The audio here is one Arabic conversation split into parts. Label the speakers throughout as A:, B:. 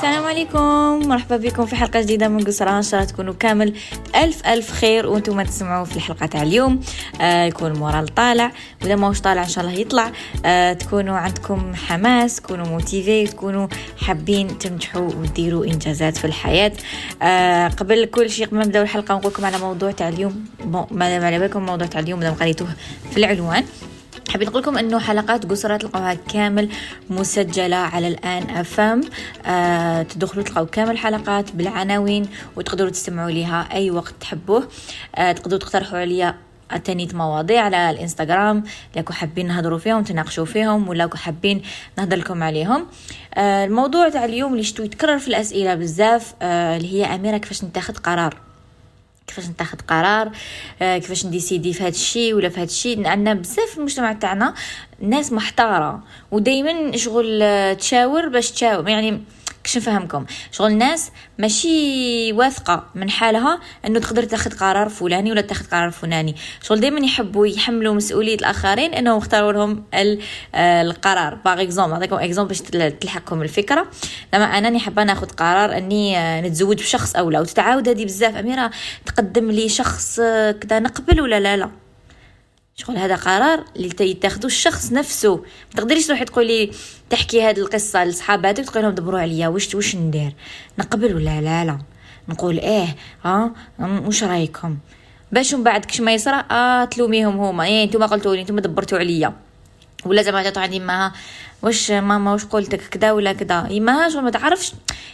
A: السلام عليكم. مرحبا بكم في حلقة جديدة من قصران إن شاء. الله تكونوا كامل. ألف ألف خير وأنتم تسمعوا في الحلقة تاع اليوم. آه يكون مورال طالع. وإذا ما هوش طالع إن شاء الله يطلع. آه تكونوا عندكم حماس. تكونوا موتيفي تكونوا حابين تنجحوا وتديروا إنجازات في الحياة. آه قبل كل شيء قبل ما نبداو الحلقة نقول لكم على موضوع تاع اليوم. ما على بالكم موضوع تاع اليوم إذا قريتوه في العنوان. حبيت نقول لكم إنه حلقات قصرى تلقوها كامل مسجلة على الآن افم آه تدخلوا تلقاو كامل حلقات بالعناوين وتقدروا تستمعوا لها أي وقت تحبوه. آه تقدروا تقترحوا عليا تانيت مواضيع على الإنستغرام. لكم حابين نهضروا فيهم تناقشوا فيهم ولا كو حابين نهضر لكم عليهم. آه الموضوع تاع اليوم اللي شتو يتكرر في الأسئلة بزاف آه اللي هي أميرة كيفاش نتاخذ قرار. كيفاش نتاخذ قرار آه، كيفاش نديسيدي في هذا الشيء ولا في هذا الشيء عندنا بزاف في المجتمع تاعنا ناس محتارة ودائما شغل آه، تشاور باش تشاور يعني كش نفهمكم شغل الناس ماشي واثقة من حالها إنه تقدر تأخذ قرار فلاني ولا تأخذ قرار فلاني. شغل دائما يحبوا يحملوا مسؤولية الآخرين إنهم اختاروا لهم آه، القرار. par exemple نعطيكم exemple باش تلحقكم الفكرة. لما أنا حابة ناخذ قرار إني آه، نتزوج بشخص أو لا. وتتعاود هذه بزاف. أميرة تقدم لي شخص آه، كذا نقبل ولا لا؟ لا. شغل هذا قرار اللي يتاخذوا الشخص نفسه ما تقدريش تروحي تقولي تحكي هذه القصة لصحاباتك تقول لهم دبروا عليا واش واش ندير؟ نقبل ولا لا لا. نقول إيه ها؟ واش رايكم؟ باش من بعد كش ما يصرى آه تلوميهم هما. إيه نتوما قلتوا لي نتوما دبرتوا عليا. ولا زعما تعطوا عندي ما واش ماما واش قلتك كذا ولا يما شغل ما تعرفش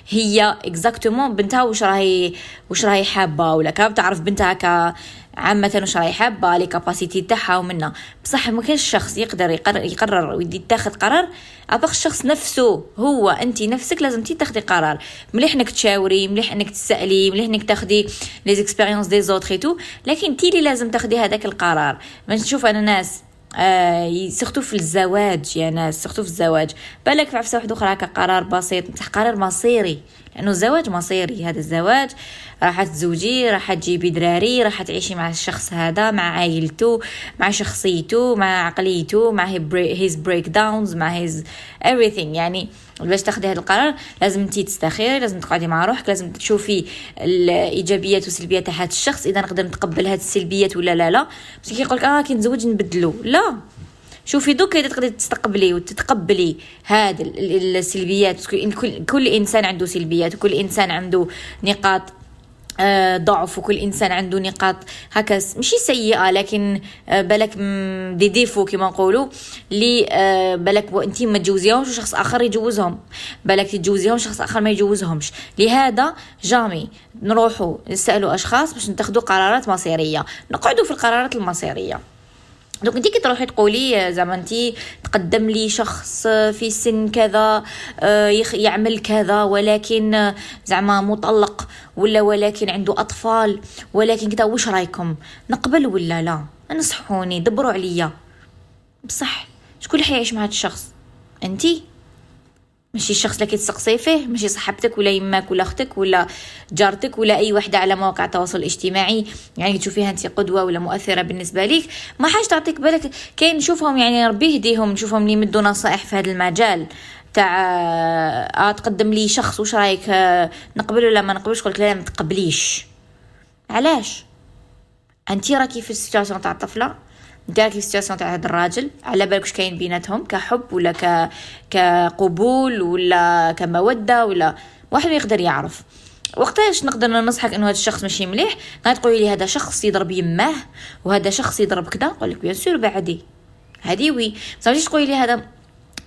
A: هي exactement بنتها واش راهي واش راهي حابة ولا cap تعرف بنتها ك عامة واش راهي حابة les capacités تاعها ومنا بصح ما كاينش شخص يقدر يقرر, يقرر ويتاخذ قرار. ابغ الشخص نفسه هو انت نفسك لازم تاخذي قرار. مليح إنك تشاوري مليح إنك تسألي مليح إنك تاخذي les expériences des autres tout لكن انت اللي لازم تاخذي هذاك القرار. ما نشوف أنا ناس آه surtout في الزواج يا ناس surtout في الزواج. بالك في عفسة واحدة أخرى كقرار بسيط قرار مصيري. لأنه الزواج مصيري. هذا الزواج راح تزوجي راح تجيبي دراري راح تعيشي مع الشخص هذا مع عائلته مع شخصيته مع عقليته مع his breakdowns مع his everything. يعني باش تاخدي هذا القرار لازم انت تستخيري لازم تقعدي مع روحك لازم تشوفي الإيجابيات والسلبيات تاع هذا الشخص إذا نقدر نتقبل هذه السلبيات ولا لا لا. بس كيقول لك آه كي نتزوج نبدلو. لا. شوفي دوك تقدري تستقبلي وتتقبلي هذه السلبيات. كل, كل إنسان عنده سلبيات وكل إنسان عنده نقاط آه، ضعف وكل إنسان عنده نقاط. هكا ماشي سيئة لكن آه، بالك دي ديفو كما نقولوا اللي آه، بالك انت ما تجوزيهمش وشخص آخر يجوزهم. بالك تجوزيهم شخص آخر ما يجوزهمش. لهذا jamais نروحوا نسالوا أشخاص باش نتخذوا قرارات مصيرية. نقعدوا في القرارات المصيرية. donc انت كي تروحي تقولي زعما انت تقدم لي شخص في سن كذا آه، يعمل كذا ولكن زعما مطلق ولا ولكن عنده أطفال ولكن كذا واش رايكم؟ نقبل ولا لا؟ نصحوني دبروا عليا. بصح شكون اللي حيعيش مع هذا الشخص؟ انتي؟ ماشي الشخص اللي كتسقسي فيه ماشي صاحبتك ولا يماك ولا أختك ولا جارتك ولا أي وحدة على مواقع التواصل الاجتماعي. يعني تشوفيها انت قدوة ولا مؤثرة بالنسبة ليك. ما حاجة تعطيك بالك. كاين نشوفهم يعني ربي يهديهم نشوفهم اللي يمدوا نصائح في هذا المجال. تاع آه تقدم لي شخص وش رايك آه نقبل ولا ما نقبلش؟ قلت لا ما تقبليش. علاش؟ انت راكي في ال situation تاع الطفلة. داك ال situation تاع هذا الراجل. على بالك واش كاين بيناتهم؟ كحب ولا ك كقبول ولا كمودة ولا واحد يقدر يعرف. وقتاش نقدر ننصحك إنه هذا الشخص ماشي مليح؟ تقولي لي هذا شخص يضرب يماه وهذا شخص يضرب كذا نقول لك bien sûr بعدي. هذه oui. صافي تقولي لي هذا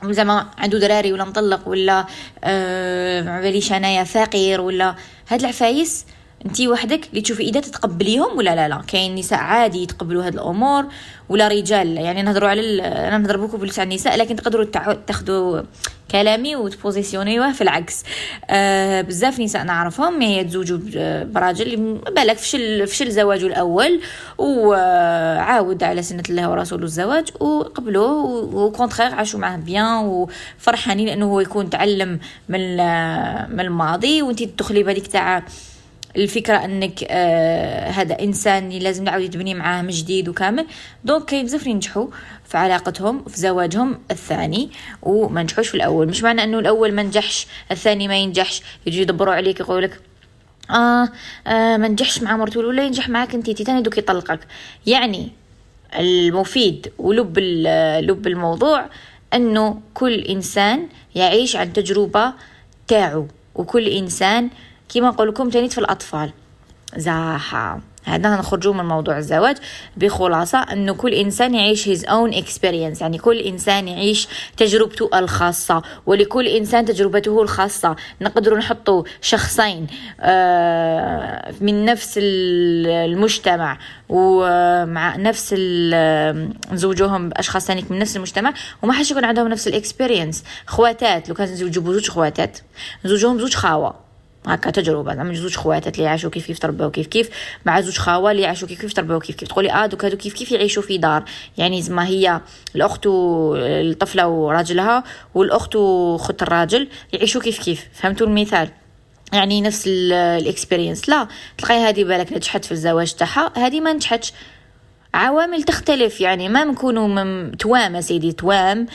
A: زعما عنده دراري ولا مطلق ولا آه ما باليش أنايا فقير ولا هاد العفايس؟ انت وحدك اللي تشوفي إذا تتقبليهم ولا لا لا. كاين نساء عادي يتقبلوا هذه الأمور ولا رجال. يعني نهضروا على أنا نهضر بكم بلسان النساء لكن تقدروا تاخذوا كلامي وت positionni وه في العكس. آه بزاف نساء نعرفهم هي تزوجوا براجل بالك فشل فشل زواجه الأول وعاود على سنة الله ورسوله الزواج وقبلوه وكونتخير عاشوا معاه بيان وفرحانين لأنه هو يكون تعلم من من الماضي. وانت تدخلي بهذيك تاع الفكرة أنك آه هذا إنسان لازم نعاود تبني معاه من جديد وكامل. دونك كاين بزاف ينجحوا في علاقتهم في زواجهم. الثاني وما نجحوش في الأول. مش معنى أنه الأول ما نجحش الثاني ما ينجحش. يجي يدبروا عليك يقول لك آه, آه ما نجحش مع مرته ولا ينجح معك أنت تاني دوك يطلقك. يعني المفيد ولب لب الموضوع أنه كل إنسان يعيش عن تجربة تاعو وكل إنسان كما نقول لكم تاني في الأطفال. زاحة. هذا نخرجوا من موضوع الزواج بخلاصة أنه كل إنسان يعيش his own experience. يعني كل إنسان يعيش تجربته الخاصة ولكل إنسان تجربته الخاصة. نقدر نحطوا شخصين آه، من نفس المجتمع ومع نفس نزوجوهم بأشخاص ثاني من نفس المجتمع وما حش يكون عندهم نفس الاكسبيرينس خواتات. لو كان نزوجوا بزوج خواتات نزوجوهم زوج خاوة. هكا تجربة. زعما زوج خواتات اللي يعيشوا كيف كيف تربوا كيف كيف مع زوج خاوة اللي يعيشوا كيف كيف تربوا كيف كيف. تقولي آه دوك هادو كيف كيف يعيشوا في دار. يعني زعما هي الأخت الطفلة وراجلها والأخت وخت الراجل يعيشوا كيف كيف. فهمتوا المثال؟ يعني نفس ال experience. لا تلقاي هذه بالك نجحت في الزواج تاعها هذه ما نجحتش. عوامل تختلف. يعني ما نكونوا. توام سيدي توام.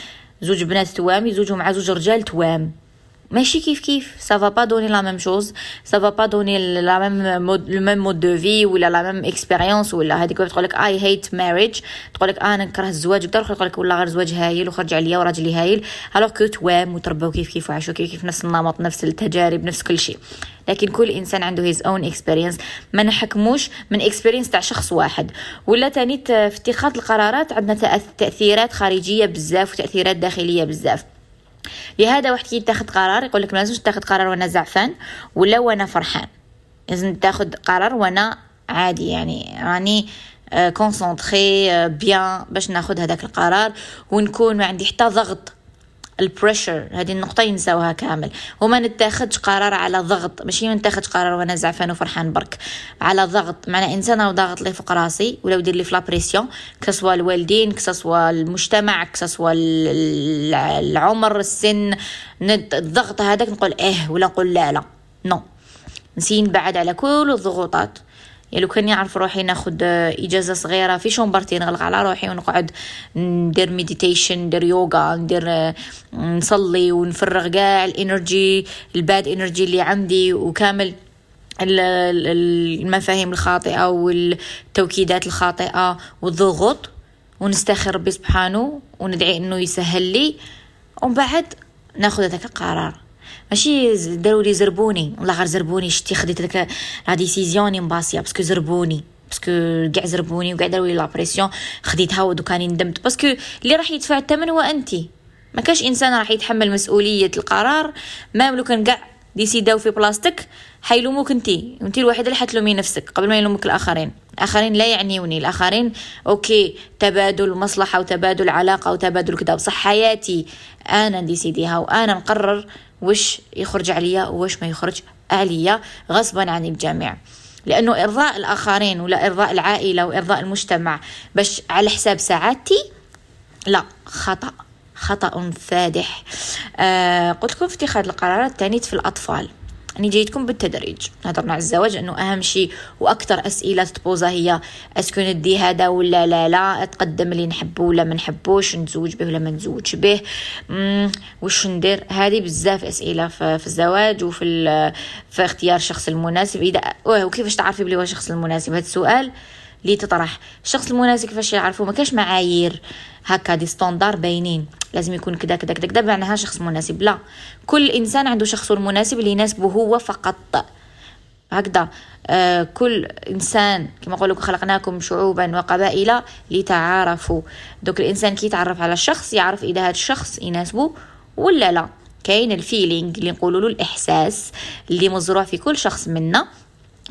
A: زوج بنات توام يزوجوا مع زوج رجال توام. ماشي كيف كيف. ça va pas donner la même chose pas donner la même mode le même mode de vie ولا la même expérience ولا هذيك تقول لك I hate marriage تقول لك أنا نكره الزواج. بدل يقول لك والله غير زواج هايل وخرج عليا وراجلي هايل. alors que توام وتربوا كيف كيف وعاشوا كيف كيف نفس النمط نفس التجارب نفس كل شيء. لكن كل إنسان عنده his own experience ما نحكموش من experience تاع شخص واحد. ولا تاني في اتخاذ القرارات عندنا تأثيرات خارجية بزاف وتأثيرات داخلية بزاف. لهذا واحد كي يتاخذ قرار يقول لك ما لازمش تاخذ قرار وأنا زعفان ولا وأنا فرحان. لازم تاخذ قرار وأنا عادي يعني راني concentrée آه، bien آه، باش ناخذ هذاك القرار ونكون ما عندي حتى ضغط. ال pressure هذه النقطة ينساوها كامل. وما نتاخدش قرار على ضغط ماشي ما قرار وأنا زعفان وفرحان برك. على ضغط معنى إنسان أو ضاغط لي فوق راسي ولا يدير لي في la pression كسوا الوالدين كسوا المجتمع كسوا العمر السن. الضغط هذاك نقول آه ولا نقول لا لا. nous بعد على كل الضغوطات. يعني لو كان يعرف روحي ناخد إجازة صغيرة في chambre تي نغلق على روحي ونقعد ندير méditation ندير يوغا ندير نصلي ونفرغ كاع ال energy ال bad energy اللي عندي وكامل المفاهيم الخاطئة والتوكيدات الخاطئة والضغوط ونستخير ربي سبحانه وندعي إنه يسهل لي. ومن بعد ناخذ هذاك القرار. ماشي داروا لي زربوني والله غير زربوني شتي خديت داك la décision مباسيه parce que زربوني parce que كاع زربوني وكاع داروا لي la pression خديتها ودوكا ندمت parce que اللي راح يدفع الثمن هو انت. ما كاش انسان راح يتحمل مسؤولية القرار ما لو كان كاع décidaw في بلاصتك حيلوموك انتي انتي الوحيدة اللي حتلومي نفسك قبل ما يلومك الآخرين. الآخرين لا يعنيوني الآخرين أوكي تبادل مصلحة وتبادل علاقة وتبادل كذا بصح حياتي أنا ديسيديها وأنا نقرر وش يخرج عليا وش ما يخرج عليا غصبا عن الجميع لأنه إرضاء الآخرين ولا إرضاء العائلة وإرضاء المجتمع باش على حساب سعادتي لا خطأ خطأ فادح. آه قلت لكم في اتخاذ القرارات الثانية في الأطفال. أنا جيتكم بالتدريج. هضرنا على الزواج أنه أهم شيء وأكثر أسئلة تبوزا هي est-ce que ندي هذا ولا لا لا تقدم اللي نحبه ولا ما نحبوش نتزوج به ولا ما نتزوجش به. وش ندير؟ هذه بزاف أسئلة في الزواج وفي في اختيار الشخص المناسب. إذا وكيفاش تعرفي بلي هو الشخص المناسب؟ هذا السؤال اللي تطرح. الشخص المناسب كيفاش يعرفوا ما كاش معايير. هكا des standards باينين. لازم يكون كذا كذا كذا كذا معناها شخص مناسب. لا. كل إنسان عنده شخصه المناسب اللي يناسبه هو فقط. هكذا. آه كل إنسان كما نقول خلقناكم شعوبا وقبائل لتعارفوا. دوك الإنسان كي يتعرف على الشخص يعرف إذا هذا الشخص يناسبه ولا لا. كاين الفيلينغ اللي نقولوا له الإحساس اللي مزروع في كل شخص منا.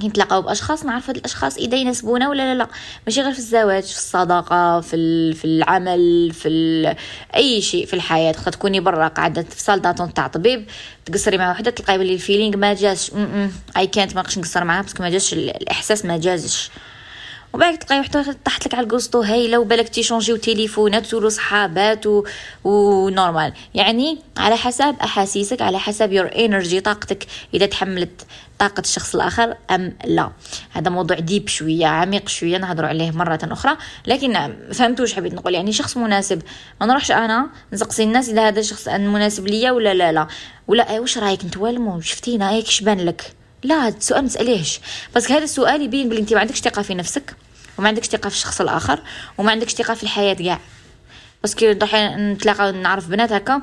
A: نتلاقاو بأشخاص نعرف هاد الأشخاص إذا يناسبونا ولا لا لا. ماشي غير في الزواج في الصداقة في في العمل في أي شيء في الحياة. تقدر تكوني برا قاعدة في صال داتون تاع طبيب تقصري مع وحدة تلقاي بلي ال feeling ما جاش. اي كانت ما نقدرش نقصر معاها parce que ما جاش الإحساس ما جازش. وبعد تلقاي وحدة طاحت لك على الكوستو هايلة وبالك تي échangiw تليفونات ولو صحابات و... و normal. يعني على حسب أحاسيسك على حسب your energy طاقتك إذا تحملت طاقة الشخص الآخر أم لا؟ هذا موضوع deep شوية عميق شوية نهضروا عليه مرة أخرى. لكن فهمتوش حبيت نقول؟ يعني شخص مناسب. ما نروحش أنا نسقسي الناس إذا هذا الشخص مناسب ليا ولا لا لا. ولا أي واش رأيك؟ نتوالموا شفتينا اي كشبان لك؟ لا السؤال ما تسأليهش. بس هذا السؤال يبين بلي أنت ما عندكش ثقة في نفسك وما عندكش ثقة في الشخص الآخر وما عندكش ثقة في الحياة كاع parce que نتلاقى نعرف بنات هكا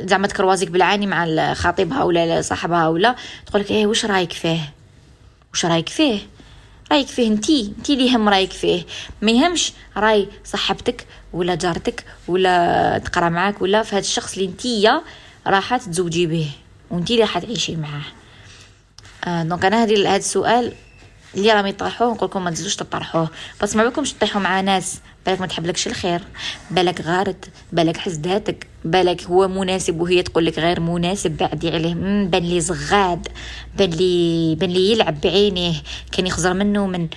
A: زعما تcroisيك بالعاني مع خطيبها ولا صاحبها ولا تقول لك إيه واش رايك فيه؟ واش رايك فيه؟ رايك فيه انتي انتي اللي يهم رايك فيه. ما يهمش راي صاحبتك ولا جارتك ولا تقرأ معاك ولا في هذا الشخص اللي انتيا راح تزوجي به وانتي اللي راح تعيشي معاه. آه donc أنا هذه هذا السؤال اللي راهم يطرحوه نقول لكم ما تزيدوش تطرحوه. بس ما بالكمش تطيحوا مع ناس. بالك ما تحبلكش الخير. بالك غارت بالك حسداتك بالك هو مناسب وهي تقول لك غير مناسب بعدي عليه. بان لي زغاد بان لي بان لي يلعب بعينيه كان يخزر منه من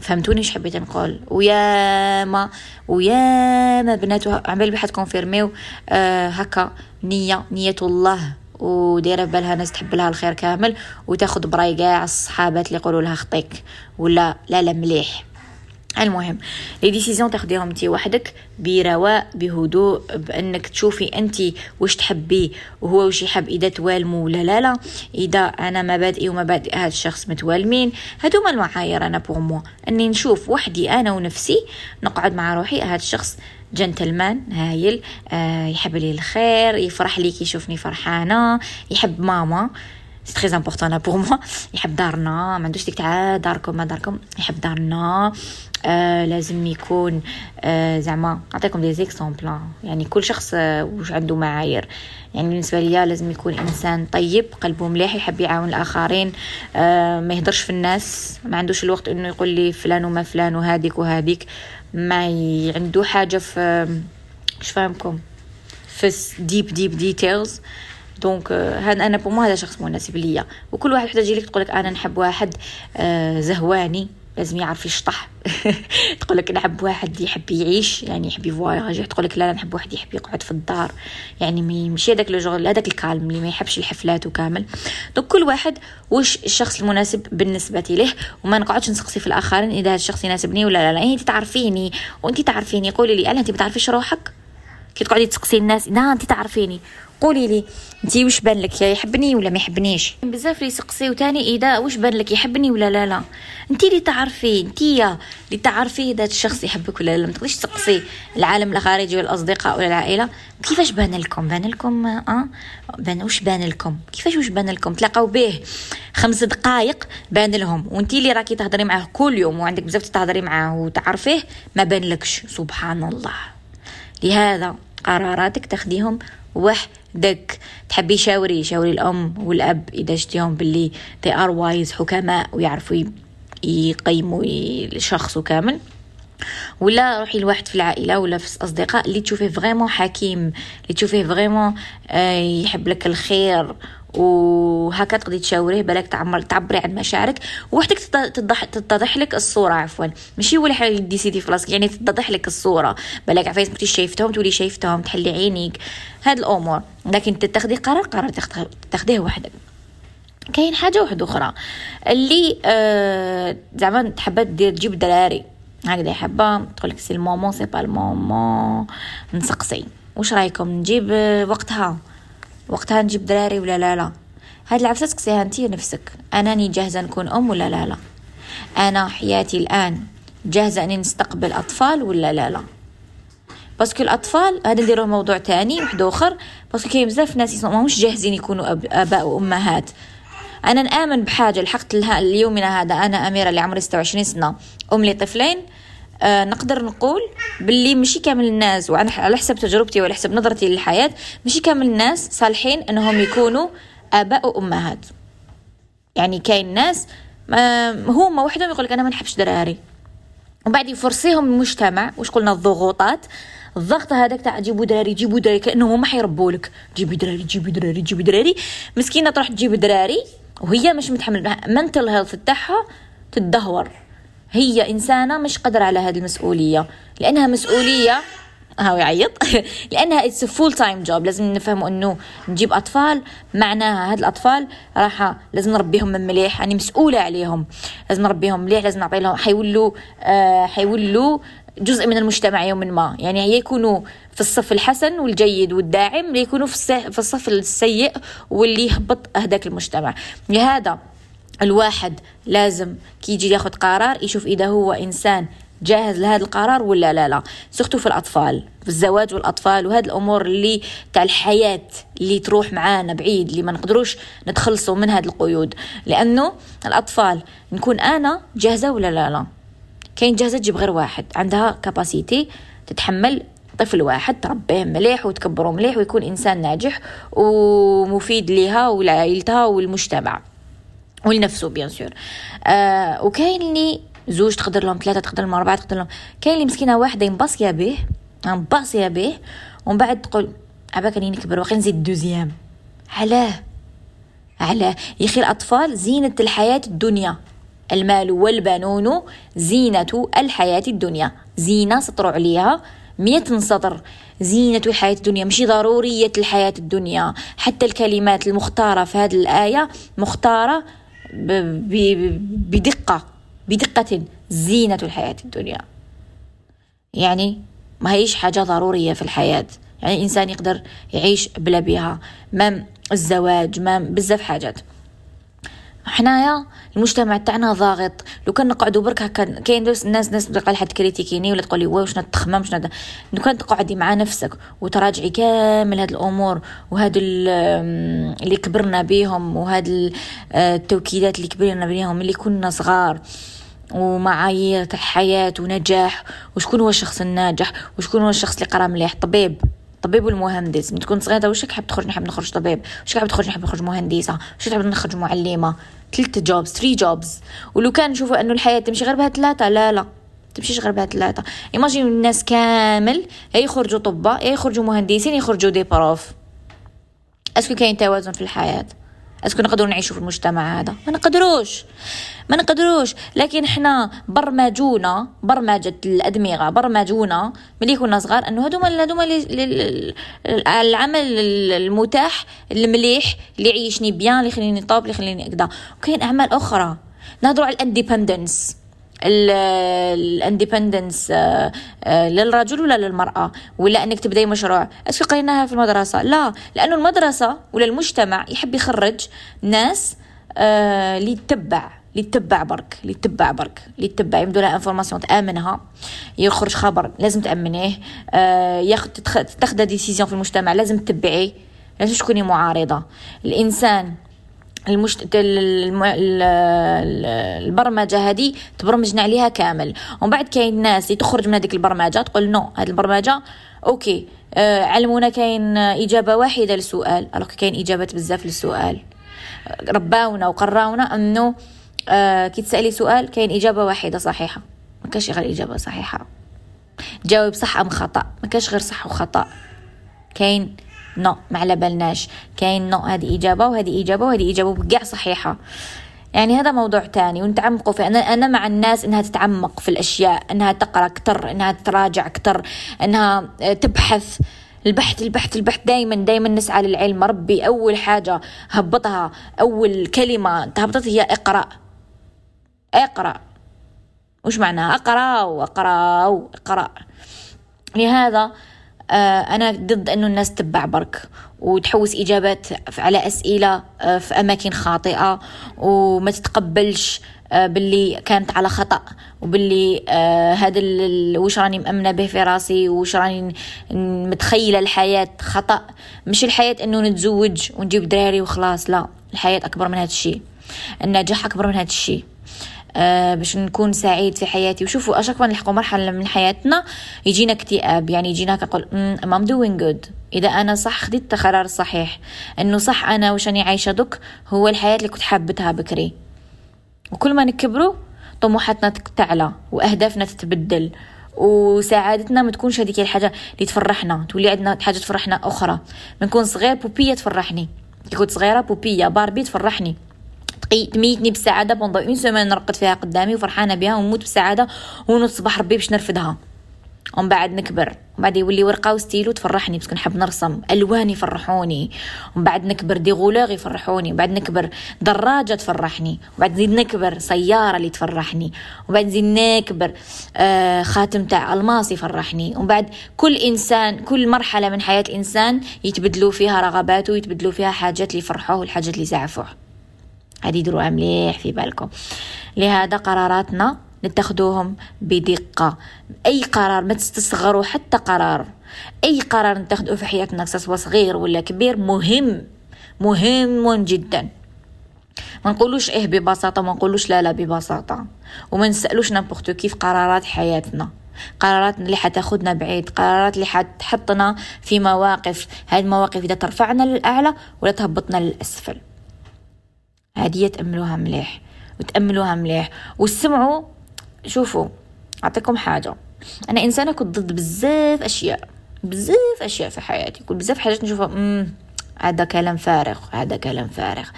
A: فهمتوني إيش حبيت نقول؟ ويا ما ويا ما بنات عمال بحد confirmiw آه هكا نية نية الله. ودايره بالها ناس تحب لها الخير كامل وتاخد براي كاع الصحابات اللي يقولوا لها خطيك ولا لا لا مليح. المهم les décisions تاخديهم انت وحدك برواء بهدوء بأنك تشوفي انت واش تحبي وهو واش يحب إذا توالموا ولا لا لا. إذا أنا مبادئي ومبادئ هذا الشخص متوالمين. هذوما المعايير أنا pour moi أني نشوف وحدي أنا ونفسي نقعد مع روحي هذا الشخص جنتلمان هايل آه يحب لي الخير يفرح لي يشوفني فرحانة يحب ماما c'est très important pour moi يحب دارنا ما عندوش ديك تاع داركم ما داركم يحب دارنا آه لازم يكون آه زعما نعطيكم des exemples يعني كل شخص آه وش عنده معايير. يعني بالنسبة ليا لازم يكون إنسان طيب قلبه مليح يحب يعاون الآخرين آه ما يهدرش في الناس ما عندوش الوقت إنه يقول لي فلان وما فلان وهذيك وهذيك. ما عنده حاجة في اش فاهمكم في deep deep details donc هذا أنا pour هذا شخص مناسب ليا. وكل واحد تجي لك تقول لك أنا نحب واحد آه زهواني. لازم يعرف يشطح. تقول لك نحب واحد يحب يعيش يعني يحب يفواياج. تقول لك لا نحب واحد يحب يقعد في الدار. يعني ماشي هذاك لو جوغ هذاك ال calme اللي ما يحبش الحفلات وكامل donc كل واحد واش الشخص المناسب بالنسبة له وما نقعدش نسقسي في الآخرين إذا هذا الشخص يناسبني ولا لا. لا انت تعرفيني. وانت تعرفيني. قولي لي ألا انت ما تعرفيش روحك كي تقعدي تسقسي الناس لا انت تعرفيني. قولي لي انت واش بان لك؟ يحبني ولا ما يحبنيش؟ بزاف لي يسقسيو تاني إذا واش بان لك؟ يحبني ولا لا لا. انت اللي تعرفي انت اللي تعرفي اذا الشخص يحبك ولا لا. ما تقدريش تسقسي العالم الخارجي والأصدقاء ولا العائلة. كيفاش بان لكم؟ بان لكم آه بان واش بان لكم؟ كيفاش واش بان لكم؟ تلاقاو به خمس دقائق بان لهم. وانت اللي راكي تهضري معاه كل يوم وعندك بزاف تهضري معاه وتعرفيه ما بان لكش. سبحان الله. لهذا قراراتك تاخديهم وحدك. تحبي شاوري؟ شاوري الأم والأب. إذا شتيهم باللي they are wise حكماء ويعرفوا يقيموا الشخص كامل. ولا روحي لواحد في العائلة ولا في الأصدقاء اللي تشوفيه vraiment حكيم اللي تشوفيه vraiment آه، يحب لك الخير وهكا تقدري تشاوريه بالك تعمر تعبري عن مشاعرك وحدك تتضح تتضح لك الصورة عفوا. ماشي ولا حاجة décidé في راسك يعني تتضح لك الصورة. بالك عفايس كنتي شايفتهم تولي شايفتهم تحلي عينيك. هاد الأمور. لكن تتخذي قرار قرار تاخديه وحدك. كاين حاجة واحدة أخرى اللي آه زعما تحب دير تجيب دراري هكذا حابه تقول لك c'est le moment c'est pas le moment. نسقسي. واش رايكم؟ نجيب وقتها. وقتها نجيب دراري ولا لا لا؟ هاد العفسة تسقسيها انت نفسك اناني جاهزة نكون أم ولا لا لا؟ أنا حياتي الآن جاهزة أني نستقبل أطفال ولا لا لا؟ parce que الأطفال هذا نديرو موضوع تاني واحد آخر. باسكو كاين بزاف ناس ماهمش جاهزين يكونوا. آباء وأمهات. أنا نامن بحاجة لحقت لها اليومنا هذا. أنا أميرة اللي عمري 26 سنة. أم لطفلين آه نقدر نقول باللي ماشي كامل الناس وعلى حسب تجربتي وعلى حسب نظرتي للحياة ماشي كامل الناس صالحين إنهم يكونوا آباء وأمهات. يعني كاين ناس هما وحدهم يقول لك أنا ما نحبش دراري. وبعد يفرسيهم المجتمع واش قلنا؟ الضغوطات. الضغط هذاك تاع جيبوا دراري جيبوا دراري كانه هما حيربوا لك جيبوا دراري جيبوا دراري جيبوا دراري. مسكينة تروح تجيب دراري. وهي مش متحمل منتل هيلث تاعها تدهور هي إنسانة مش قادرة على هذه المسؤولية. لأنها مسؤوليه هاو يعيط. لأنها اتس فول تايم جوب لازم نفهموا إنه نجيب أطفال. معناها هاد الأطفال راح لازم نربيهم من مليح. يعني مسؤولة عليهم. لازم نربيهم مليح. لازم نعطي لهم حيولوا آه حيولوا جزء من المجتمع يوم ما. يعني يكونوا في الصف الحسن والجيد والداعم ليكونوا في, الصف السيء واللي يهبط هذاك المجتمع. لهذا الواحد لازم كي يجي ياخذ قرار يشوف إذا هو إنسان جاهز لهذا القرار ولا لا لا. سختوا في الأطفال في الزواج والأطفال وهذه الأمور اللي تاع الحياة اللي تروح معانا بعيد اللي ما نقدروش نتخلصوا من هذه القيود. لأنه الأطفال نكون أنا جاهزة ولا لا لا. كاين جاهزة تجيب غير واحد عندها capacité تتحمل طفل واحد تربيه مليح وتكبره مليح ويكون إنسان ناجح ومفيد لها ولعائلتها والمجتمع ولنفسه bien sûr. آه وكاين اللي زوج تقدر لهم ثلاثة تقدر لهم أربعة تقدر لهم. كاين اللي مسكينة واحدة ينباصيه به ينباصيه به ومن بعد تقول عباك راني نكبر واقي نزيد deuxième. علاه علاه. يا أخي الأطفال زينة الحياة الدنيا. المال والبنون زينة الحياة الدنيا. زينة سطروا عليها. مئة سطر زينة الحياة الدنيا مش ضرورية الحياة الدنيا. حتى الكلمات المختارة في هذه الآية مختارة بدقة بدقة زينة الحياة الدنيا. يعني ما هيش حاجة ضرورية في الحياة. يعني الإنسان يقدر يعيش بلا بها même الزواج même بزاف حاجات. حنايا المجتمع تاعنا ضاغط. لو كان نقعدوا برك هكا كاين الناس ناس تلقى حد تcritiqueيني ولا تقولي واش نتخمم واش لو كان تقعدي مع نفسك وتراجعي كامل هاد الأمور وهاد اللي كبرنا بيهم وهاد التوكيدات اللي كبرنا بيهم اللي كنا صغار ومعايير تاع حياة ونجاح وشكون هو الشخص الناجح؟ وشكون هو الشخص اللي قرا مليح؟ طبيب. طبيب والمهندس. من تكون صغيرة واش حاب تخرج؟ نحب نخرج طبيب. واش حاب تخرج؟ نحب نخرج مهندسة. واش حاب نخرج؟ معلمة. ثلاثة jobs three jobs ولو كان نشوفوا انه الحياة تمشي غير بها ثلاثة لا لا. تمشيش غير بها ثلاثة imagine الناس كامل يا يخرجوا طباء يا يخرجوا مهندسين يخرجوا des profs est-ce que كاين توازن في الحياة؟ est-ce que نقدروا نعيشوا في المجتمع هذا. ما نقدروش. ما نقدروش. لكن حنا برمجونا برمجة الأدمغة برمجونا ملي كنا صغار أنه هذوما هذوما العمل المتاح المليح اللي يعيشني bien اللي يخليني top اللي يخليني أكدا وكاين أعمال أخرى. نهضروا على ال independence ال independence آه، آه، للرجل ولا للمرأة؟ ولا أنك تبدأي مشروع؟ est-ce que قريناها في المدرسة. لا لأنه المدرسة ولا المجتمع يحب يخرج ناس آه، اللي تتبع اللي تتبع برك اللي تتبع برك اللي تتبع يمدو لها information تأمنها يخرج خبر لازم تأمنيه ياخذ تاخذ décision في المجتمع لازم تتبعيه لازم تكوني معارضة. الإنسان المشت... البرمجة هذه تبرمجنا عليها كامل. ومن بعد كاين ناس تخرج من هذيك البرمجة تقول non هذه البرمجة okay آه علمونا كاين إجابة واحدة للسؤال. alors كاين إجابات بزاف للسؤال. رباونا وقراونا أنه آه كي تسألي سؤال كاين إجابة واحدة صحيحة. ما كاش غير إجابة صحيحة. جاوب صح أم خطأ. ما كاش غير صح وخطأ. كاين non ما على بالناش. كاين non هذه إجابة وهذه إجابة وهذه إجابة بكاع صحيحة. يعني هذا موضوع تاني ونتعمقوا فيه. أنا, أنا مع الناس إنها تتعمق في الأشياء إنها تقرأ أكتر إنها تراجع أكتر إنها تبحث. البحث البحث البحث. دائما دائما نسعى للعلم. ربي أول حاجة هبطها أول كلمة تهبطت هي اقرأ. اقرأ. وش معناها؟ أقرأ وأقرأ وأقرأ لهذا آه، أنا ضد أنه الناس تتبع برك وتحوس إجابات على أسئلة آه، في أماكن خاطئة وما تتقبلش آه، باللي كانت على خطأ وباللي هذا وش راني مأمنة به في راسي وش راني متخيلة الحياة خطأ. مش الحياة أنه نتزوج ونجيب دراري وخلاص لا الحياة أكبر من هذا الشيء النجاح أكبر من هذا الشيء. آه باش نكون سعيد في حياتي. وشوفوا اشاك نلحقوا مرحلة من حياتنا. يجينا اكتئاب يعني يجينا كنقول am doing good إذا أنا صح خديت القرار الصحيح إنه صح أنا وش أني عايشة دوك هو الحياة اللي كنت حابتها بكري. وكل ما نكبروا طموحاتنا تعلى وأهدافنا تتبدل. وسعادتنا ما تكونش هذيك الحاجة اللي تفرحنا. تولي عندنا حاجة تفرحنا أخرى. من صغير poupée تفرحني. كي كنت صغيرة poupée باربي تفرحني. تميتني بالسعاده pendant une semaine نرقد فيها قدامي وفرحانة بها ونموت بالسعاده ونصبح ربي باش نرفدها. ومن بعد نكبر. ومن بعد يولي ورقة وستيلو تفرحني بس نحب نرسم. ألوان يفرحوني. ومن بعد نكبر des couleurs يفرحوني. ومن بعد نكبر دراجة تفرحني. ومن بعد نزيد نكبر سيارة اللي تفرحني. ومن بعد نزيد نكبر آه خاتم تاع ألماس يفرحني. ومن بعد كل إنسان كل مرحلة من حياة الإنسان يتبدلوا فيها رغباته يتبدلوا فيها حاجات اللي يفرحوه والحاجات اللي يزعفوه هذه دروها مليح في بالكم. لهذا قراراتنا نتخذوهم بدقة. أي قرار ما تستصغروا حتى قرار. أي قرار نتخذه في حياتنا سواء صغير ولا كبير مهم. مهم جدا. ما نقولوش إيه ببساطة ما نقولوش لا لا ببساطة. وما نسألوش نامبورتو كيف قرارات حياتنا. قرارات اللي حتاخدنا بعيد قرارات اللي حتحطنا في مواقف. هذه المواقف إذا ترفعنا للأعلى ولا تهبطنا للأسفل. هذه تأملوها مليح وتأملوها مليح. وسمعوا شوفوا أعطيكم حاجة. أنا إنسانة كنت ضد بزاف أشياء بزاف أشياء في حياتي. كنت بزاف حاجات نشوفها هذا كلام فارغ هذا كلام فارغ.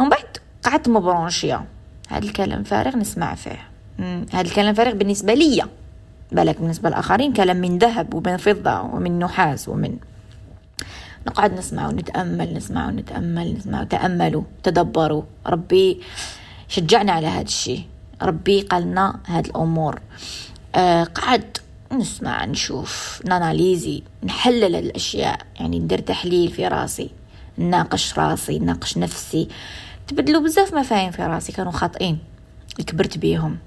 A: ومن بعد قعدت مبرونشية هذا الكلام فارغ نسمع فيه. هذا الكلام فارغ بالنسبة لي بالك بالنسبة للآخرين كلام من ذهب ومن فضة ومن نحاس ومن نقعد نسمع ونتأمل نسمع ونتأمل نسمع تأملوا تدبروا. ربي شجعنا على هذا الشيء. ربي قالنا هاد الأمور. آه قعد نسمع نشوف ناناليزي نحلل الأشياء. يعني ندير تحليل في راسي ناقش راسي ناقش نفسي. تبدلوا بزاف مفاهيم في راسي كانوا خاطئين. كبرت بيهم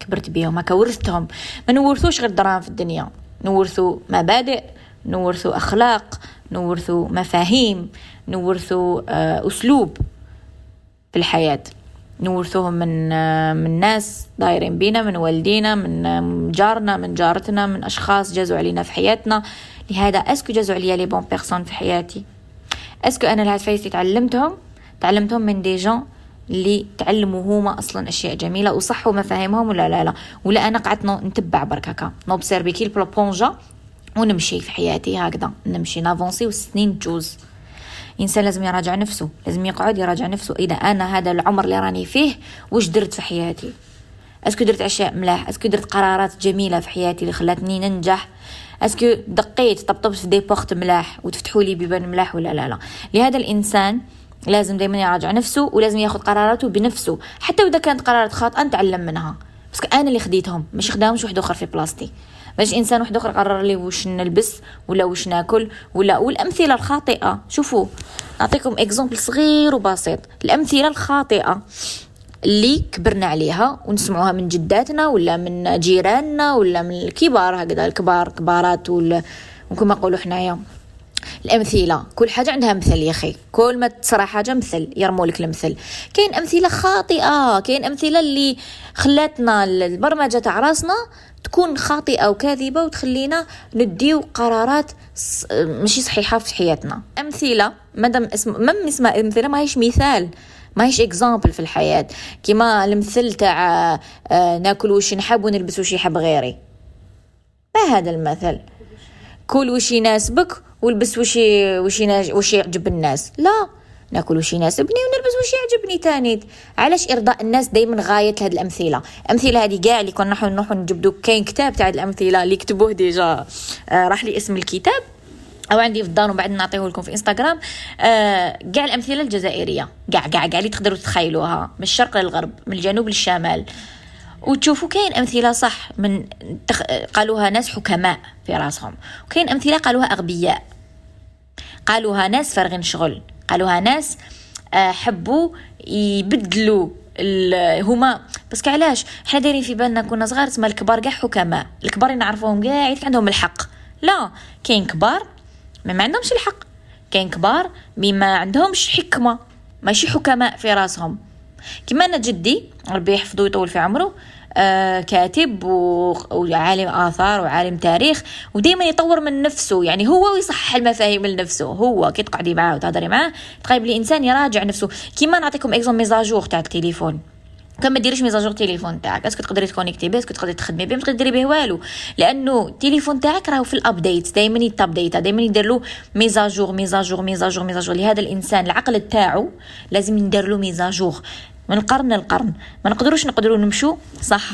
A: كبرت بيهم هكا ورثتهم. ما نورثوش غير دراهم في الدنيا. نورثو مبادئ نورثو أخلاق. نورثو مفاهيم نورثو آه، أسلوب في الحياة. نورثوهم من آه، من ناس دايرين بينا من والدينا من آه، جارنا من جارتنا من أشخاص جازوا علينا في حياتنا. لهذا أسكو جازوا عليا لي بون بيرسون في حياتي؟ أسكو أنا الهاتفيس تعلمتهم؟ تعلمتهم من دي جون اللي تعلموا هما أصلا أشياء جميلة وصحوا مفاهيمهم ولا لا لا. ولا أنا قعدت نتبع برك هكا نوبسيرفي كي البلوبونجا ونمشي في حياتي هكذا نمشي نافونسي والسنين تجوز. الانسان لازم يراجع نفسه لازم يقعد يراجع نفسه. إذا أنا هذا العمر اللي راني فيه واش درت في حياتي؟ أسكو درت أشياء ملاح؟ أسكو درت قرارات جميلة في حياتي اللي خلاتني ننجح؟ est-ce que دقيت طبطبت في des portes ملاح؟ وتفتحوا لي بيبان ملاح ولا لا لا. لهذا الإنسان لازم دائما يراجع نفسه ولازم ياخذ قراراته بنفسه. حتى وإذا كانت قرارات خاطئة نتعلم منها. بس أنا اللي خديتهم مش خداهمش واحد آخر في بلاصتي باش إنسان واحد آخر قرر لي واش نلبس ولا واش ناكل ولا والأمثلة الخاطئة. شوفوا نعطيكم exemple صغير وبسيط. الأمثلة الخاطئة اللي كبرنا عليها ونسمعوها من جداتنا ولا من جيراننا ولا من الكبار هكذا الكبار كبارات ولا وكما نقولوا حنايا. الأمثلة كل حاجة عندها مثل يا أخي. كل ما تصرى حاجة مثل يرموا لك المثل. كاين أمثلة خاطئة كاين أمثلة اللي خلاتنا البرمجة تاع راسنا تكون خاطئة وكاذبة وتخلينا نديو قرارات مش صحيحة في حياتنا. أمثلة مادام اسم مم اسمها أمثلة ما هيش مثال ما هيش إكزامبل في الحياة. كيما المثل تاع آه، ناكل وش نحب ونلبس وش يحب غيري. ما هذا المثل؟ كل وش يناسبك والبس وش وش يعجب الناس. لا. ناكل وش يناسبني ونلبس وش يعجبني تاني علاش إرضاء الناس دائما غاية هذه الأمثلة؟ الامثله هذه كاع اللي كنا نحن نروحوا نجبدوا كاين كتاب تاع الأمثلة اللي كتبوه ديجا آه راح لي اسم الكتاب. أو عندي في الدار وبعد نعطيه لكم في إنستغرام. آه كاع الأمثلة الجزائرية. كاع كاع كاع اللي تقدروا تتخيلوها. من الشرق للغرب من الجنوب للشمال. وتشوفوا كاين أمثلة صح من تخ... قالوها ناس حكماء في راسهم. وكاين أمثلة قالوها أغبياء. قالوها ناس فارغين شغل. قالوها ناس آه، حبوا يبدلوا هما. بس علاش؟ حنا دايرين في بالنا كنا صغار تسمى الكبار كاع حكماء. الكبار نعرفوهم كاع عندهم الحق. لا كاين كبار ما, ما عندهمش الحق. كاين كبار بما عندهمش حكمة. ماشي حكماء في راسهم. كما أنا جدي ربي يحفظه ويطول في عمره كاتب وعالم آثار وعالم تاريخ ودائما يطور من نفسه. يعني هو يصحح المفاهيم لنفسه. هو كي تقعدي معاه وتهضري معاه تقريب الانسان يراجع نفسه. كيما نعطيكم exemple mise à jour تاع التليفون كان ما ديريش mise à jour تليفون تاعك. est-ce que تقدري ت connecter به est-ce que تقدري تخدمي به ما تقدري به والو. لأنه التليفون تاعك راهو في ال update دائما يت update دائما يدير له ميزاجور ميزاجور ميزاجور ميزاجور لهذا الإنسان العقل تاعو لازم ندير له ميزاجور من القرن للقرن ما نقدروش نقدروا نمشوا صح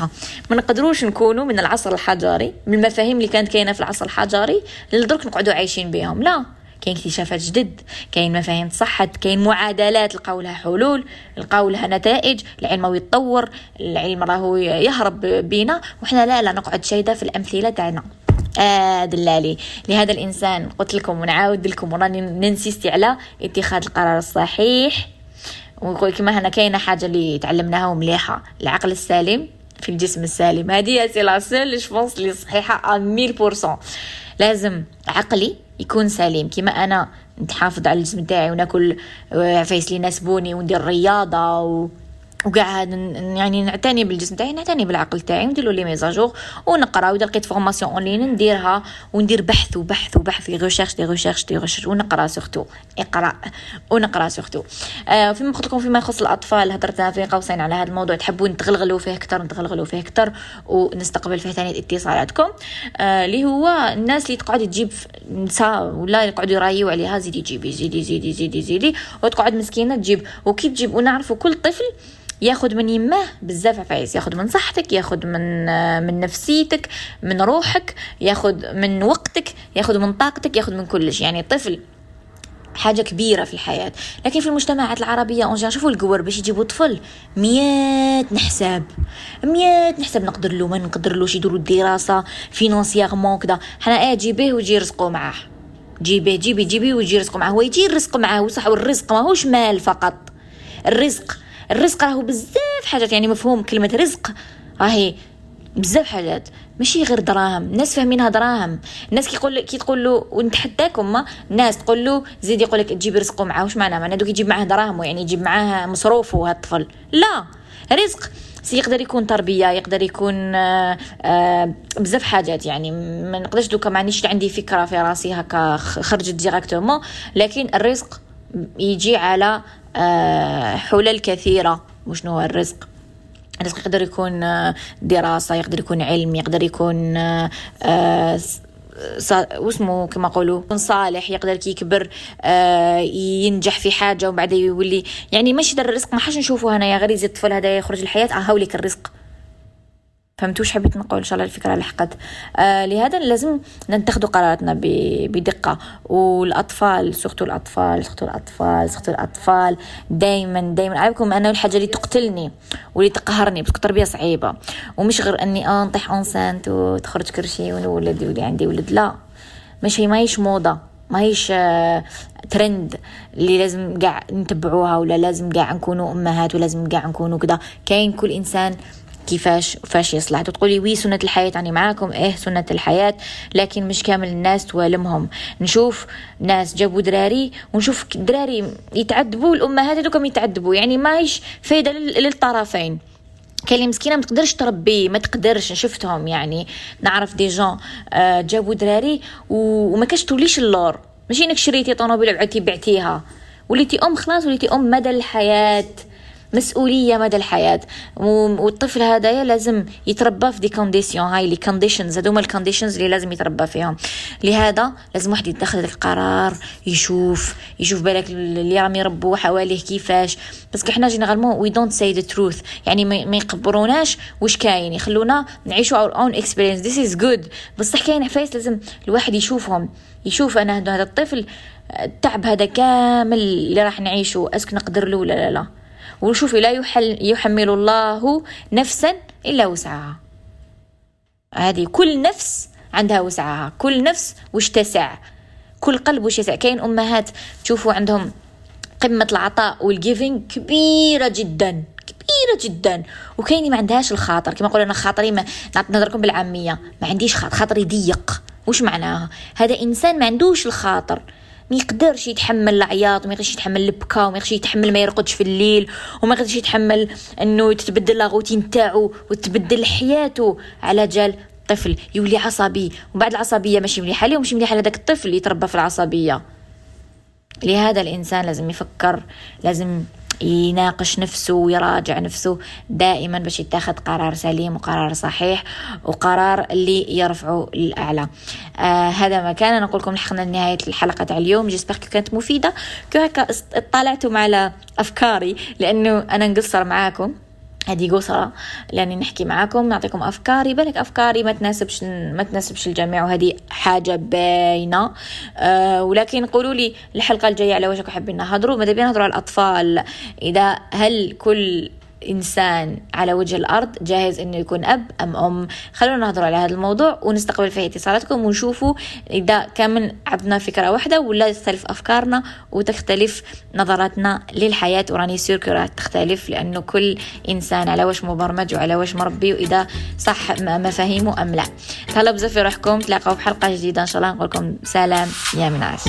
A: ما نقدروش نكونوا من العصر الحجري من المفاهيم اللي كانت كاينة في العصر الحجري لدرك نقعدوا عايشين بهم لا. كاين اكتشافات جدد كاين مفاهيم تصحت كاين معادلات لقاو لها حلول لقاو لها نتائج العلم يتطور العلم راهو يهرب بينا وحنا لا لا نقعد شايدة في الأمثلة تاعنا. آه دلالي. لهذا الإنسان قلت لكم ونعاود لكم وراني ننسيستي على اتخاذ القرار الصحيح. ونقول كما هنا كاينة حاجة اللي تعلمناها مليحه العقل السليم في الجسم السليم هذه c'est la seule chose اللي صحيحة 100% لازم عقلي يكون سليم كما أنا نحافظ على الجسم تاعي وناكل عفايس اللي يناسبوني وندير رياضة و... وقاعد يعني نعتني بالجسم تاعي نعتني بالعقل تاعي ونديرو les mises à jour ونقرا وإذا لقيت formation en ligne نديرها وندير بحث وبحث وبحث des recherches des recherches des recherches ونقرا surtout اقرأ ونقرا surtout آه فيما قلت لكم فيما يخص الأطفال هضرت في قوسين على هذا الموضوع. تحبون تغلغلوا فيه أكثر نتغلغلوا فيه أكثر ونستقبل فيه ثاني اتصالاتكم. آه اللي هو الناس اللي تقعد تجيب نساء ولا يقعدوا يرايوا عليها زيدي جيبي زيدي زيدي زيدي زيدي. وتقعد مسكينة تجيب. وكي تجيب ونعرفوا كل طفل ياخد من يماه بزاف عفايس ياخد من صحتك ياخد من من نفسيتك من روحك ياخد من وقتك ياخد من طاقتك ياخد من كلش. يعني الطفل حاجة كبيرة في الحياة. لكن في المجتمعات العربية أونجا شوفوا القور باش يجيبوا طفل ميات نحساب ميات نحساب نقدر له ما نقدر له يديروا الدراسة فينونسيغمون كذا حنا إيه جيبيه ويجي يرزقوا معاه. جيبيه جيبي جيبي ويجي يرزقوا معاه. هو يجي يرزق معاه وصح والرزق ماهوش مال فقط. الرزق الرزق راهو بزاف حاجات يعني مفهوم كلمة رزق راهي بزاف حاجات ماشي غير دراهم الناس فاهمينها دراهم الناس كيقول كي تقول له ونتحداكم ما الناس تقول له زيد يقول لك تجيب رزقه معاه واش معناه؟ معناه دوك يجيب معاه دراهم يعني يجيب معاه مصروفه هذا الطفل. لا رزق c'est يقدر يكون تربية يقدر يكون آه، آآ بزاف حاجات يعني ما نقدرش دوكا ما عنديش عندي فكرة في راسي هكا خرجت directement لكن الرزق يجي على آه، حلل كثيرة. وشنو هو الرزق؟ الرزق يقدر يكون آه، دراسة يقدر يكون علم يقدر يكون آه، واسمه كما قولوا صالح يقدر كي يكبر ينجح في حاجة وبعد يولي. يعني ماشي در الرزق ما حاش نشوفه هنا. يا غريزة الطفل هذا يخرج الحياة آه هاوليك الرزق. فهمتوش حبيت نقول إن شاء الله الفكرة لحقت آه لهذا لازم نتخذ قراراتنا بدقة. والأطفال surtout الأطفال surtout الأطفال surtout الأطفال دائما دائما عارفكم أنا الحاجة اللي تقتلني واللي تقهرني بس التربية صعيبة. ومش غير أني آه نطيح enceinte وتخرج كرشي ونولد ولي عندي ولد. لا ماشي ماهيش موضة ماهيش آه ترند اللي لازم قاع نتبعوها ولا لازم قاع نكونوا أمهات ولازم قاع نكونوا كذا كاين كل إنسان كيفاش فاش يصلح. تقولي oui سنة الحياة يعني معاكم إيه سنة الحياة لكن مش كامل الناس توالمهم نشوف ناس جابوا دراري ونشوف دراري يتعذبوا الأمهات هذوكم يتعذبوا. يعني ماهيش فايدة للطرفين. اللي مسكينة ما تقدرش تربي ما تقدرش شفتهم يعني. نعرف des gens آه جابوا دراري وما كاش توليش اللور. ماشي إنك شريتي طوموبيل وعدتي بعتيها. وليتي أم خلاص وليتي أم مدى الحياة. مسؤولية مدى الحياة. والطفل هذا لازم يتربى في des conditions هاي les conditions هذوما ال conditions اللي لازم يتربى فيهم. لهذا لازم واحد يتخذ القرار يشوف يشوف بالك اللي راهم يربوا حواليه كيفاش. بس إحنا généralement we don't see the truth يعني ما يقبروناش واش كاين. يخلونا نعيشوا our own experience this is good بصح كاين حفايس لازم الواحد يشوفهم. يشوف أنا هذا الطفل التعب هذا كامل اللي راح نعيشه. اسك نقدر له ولا لا, لا. وشوفي لا يحل يحمل الله نفسا إلا وسعها. هذه كل نفس عندها وسعها. كل نفس وش تسع. كل قلب وش يسع. كاين أمهات تشوفوا عندهم قمة العطاء والجيفينج كبيرة جدا كبيرة جدا. وكاين ما عندهاش الخاطر. كما نقول أنا خاطري ما نهضركم بالعامية. ما عنديش خاطر. خاطري ضيق. وش معناها؟ هذا إنسان ما عندوش الخاطر. ما يقدرش يتحمل العياط وما يقدرش يتحمل البكاء وما يقدرش يتحمل ما يرقدش في الليل وما يقدرش يتحمل إنه تتبدل لا روتين تاعو وتبدل حياته على جال طفل يولي عصبي. وبعد العصبية ماشي مليحة ليه وماشي مليحة لهذاك الطفل اللي يتربى في العصبية. لهذا الإنسان لازم يفكر لازم يناقش نفسه ويراجع نفسه دائما باش يتخذ قرار سليم وقرار صحيح وقرار اللي يرفعه للأعلى. آه هذا ما كان. نقول لكم لحقنا لنهاية الحلقة تاع اليوم. جيسبر كانت مفيدة. كو هكا اطلعتم على أفكاري لأنه أنا نقصر معاكم. هذه قصرة. لأني نحكي معاكم نعطيكم أفكاري. بالك أفكاري ما تناسبش ما تناسبش الجميع وهذه حاجة باينة. أه ولكن قولوا لي الحلقة الجاية على واش حابين نهضروا. ماذا بينا نهضروا على الأطفال؟ إذا هل كل إنسان على وجه الأرض جاهز إنه يكون أب أم أم. خلونا نهضر على هذا الموضوع ونستقبل فيه اتصالاتكم ونشوفوا إذا كان عندنا فكرة واحدة ولا تختلف أفكارنا وتختلف نظراتنا للحياة. وراني سير تختلف لأنه كل إنسان على واش مبرمج وعلى واش مربي وإذا صح مفاهيمه أم لا. تهلا بزاف في روحكم تلاقوا في حلقة جديدة. إن شاء الله نقول لكم سلام. يا منعش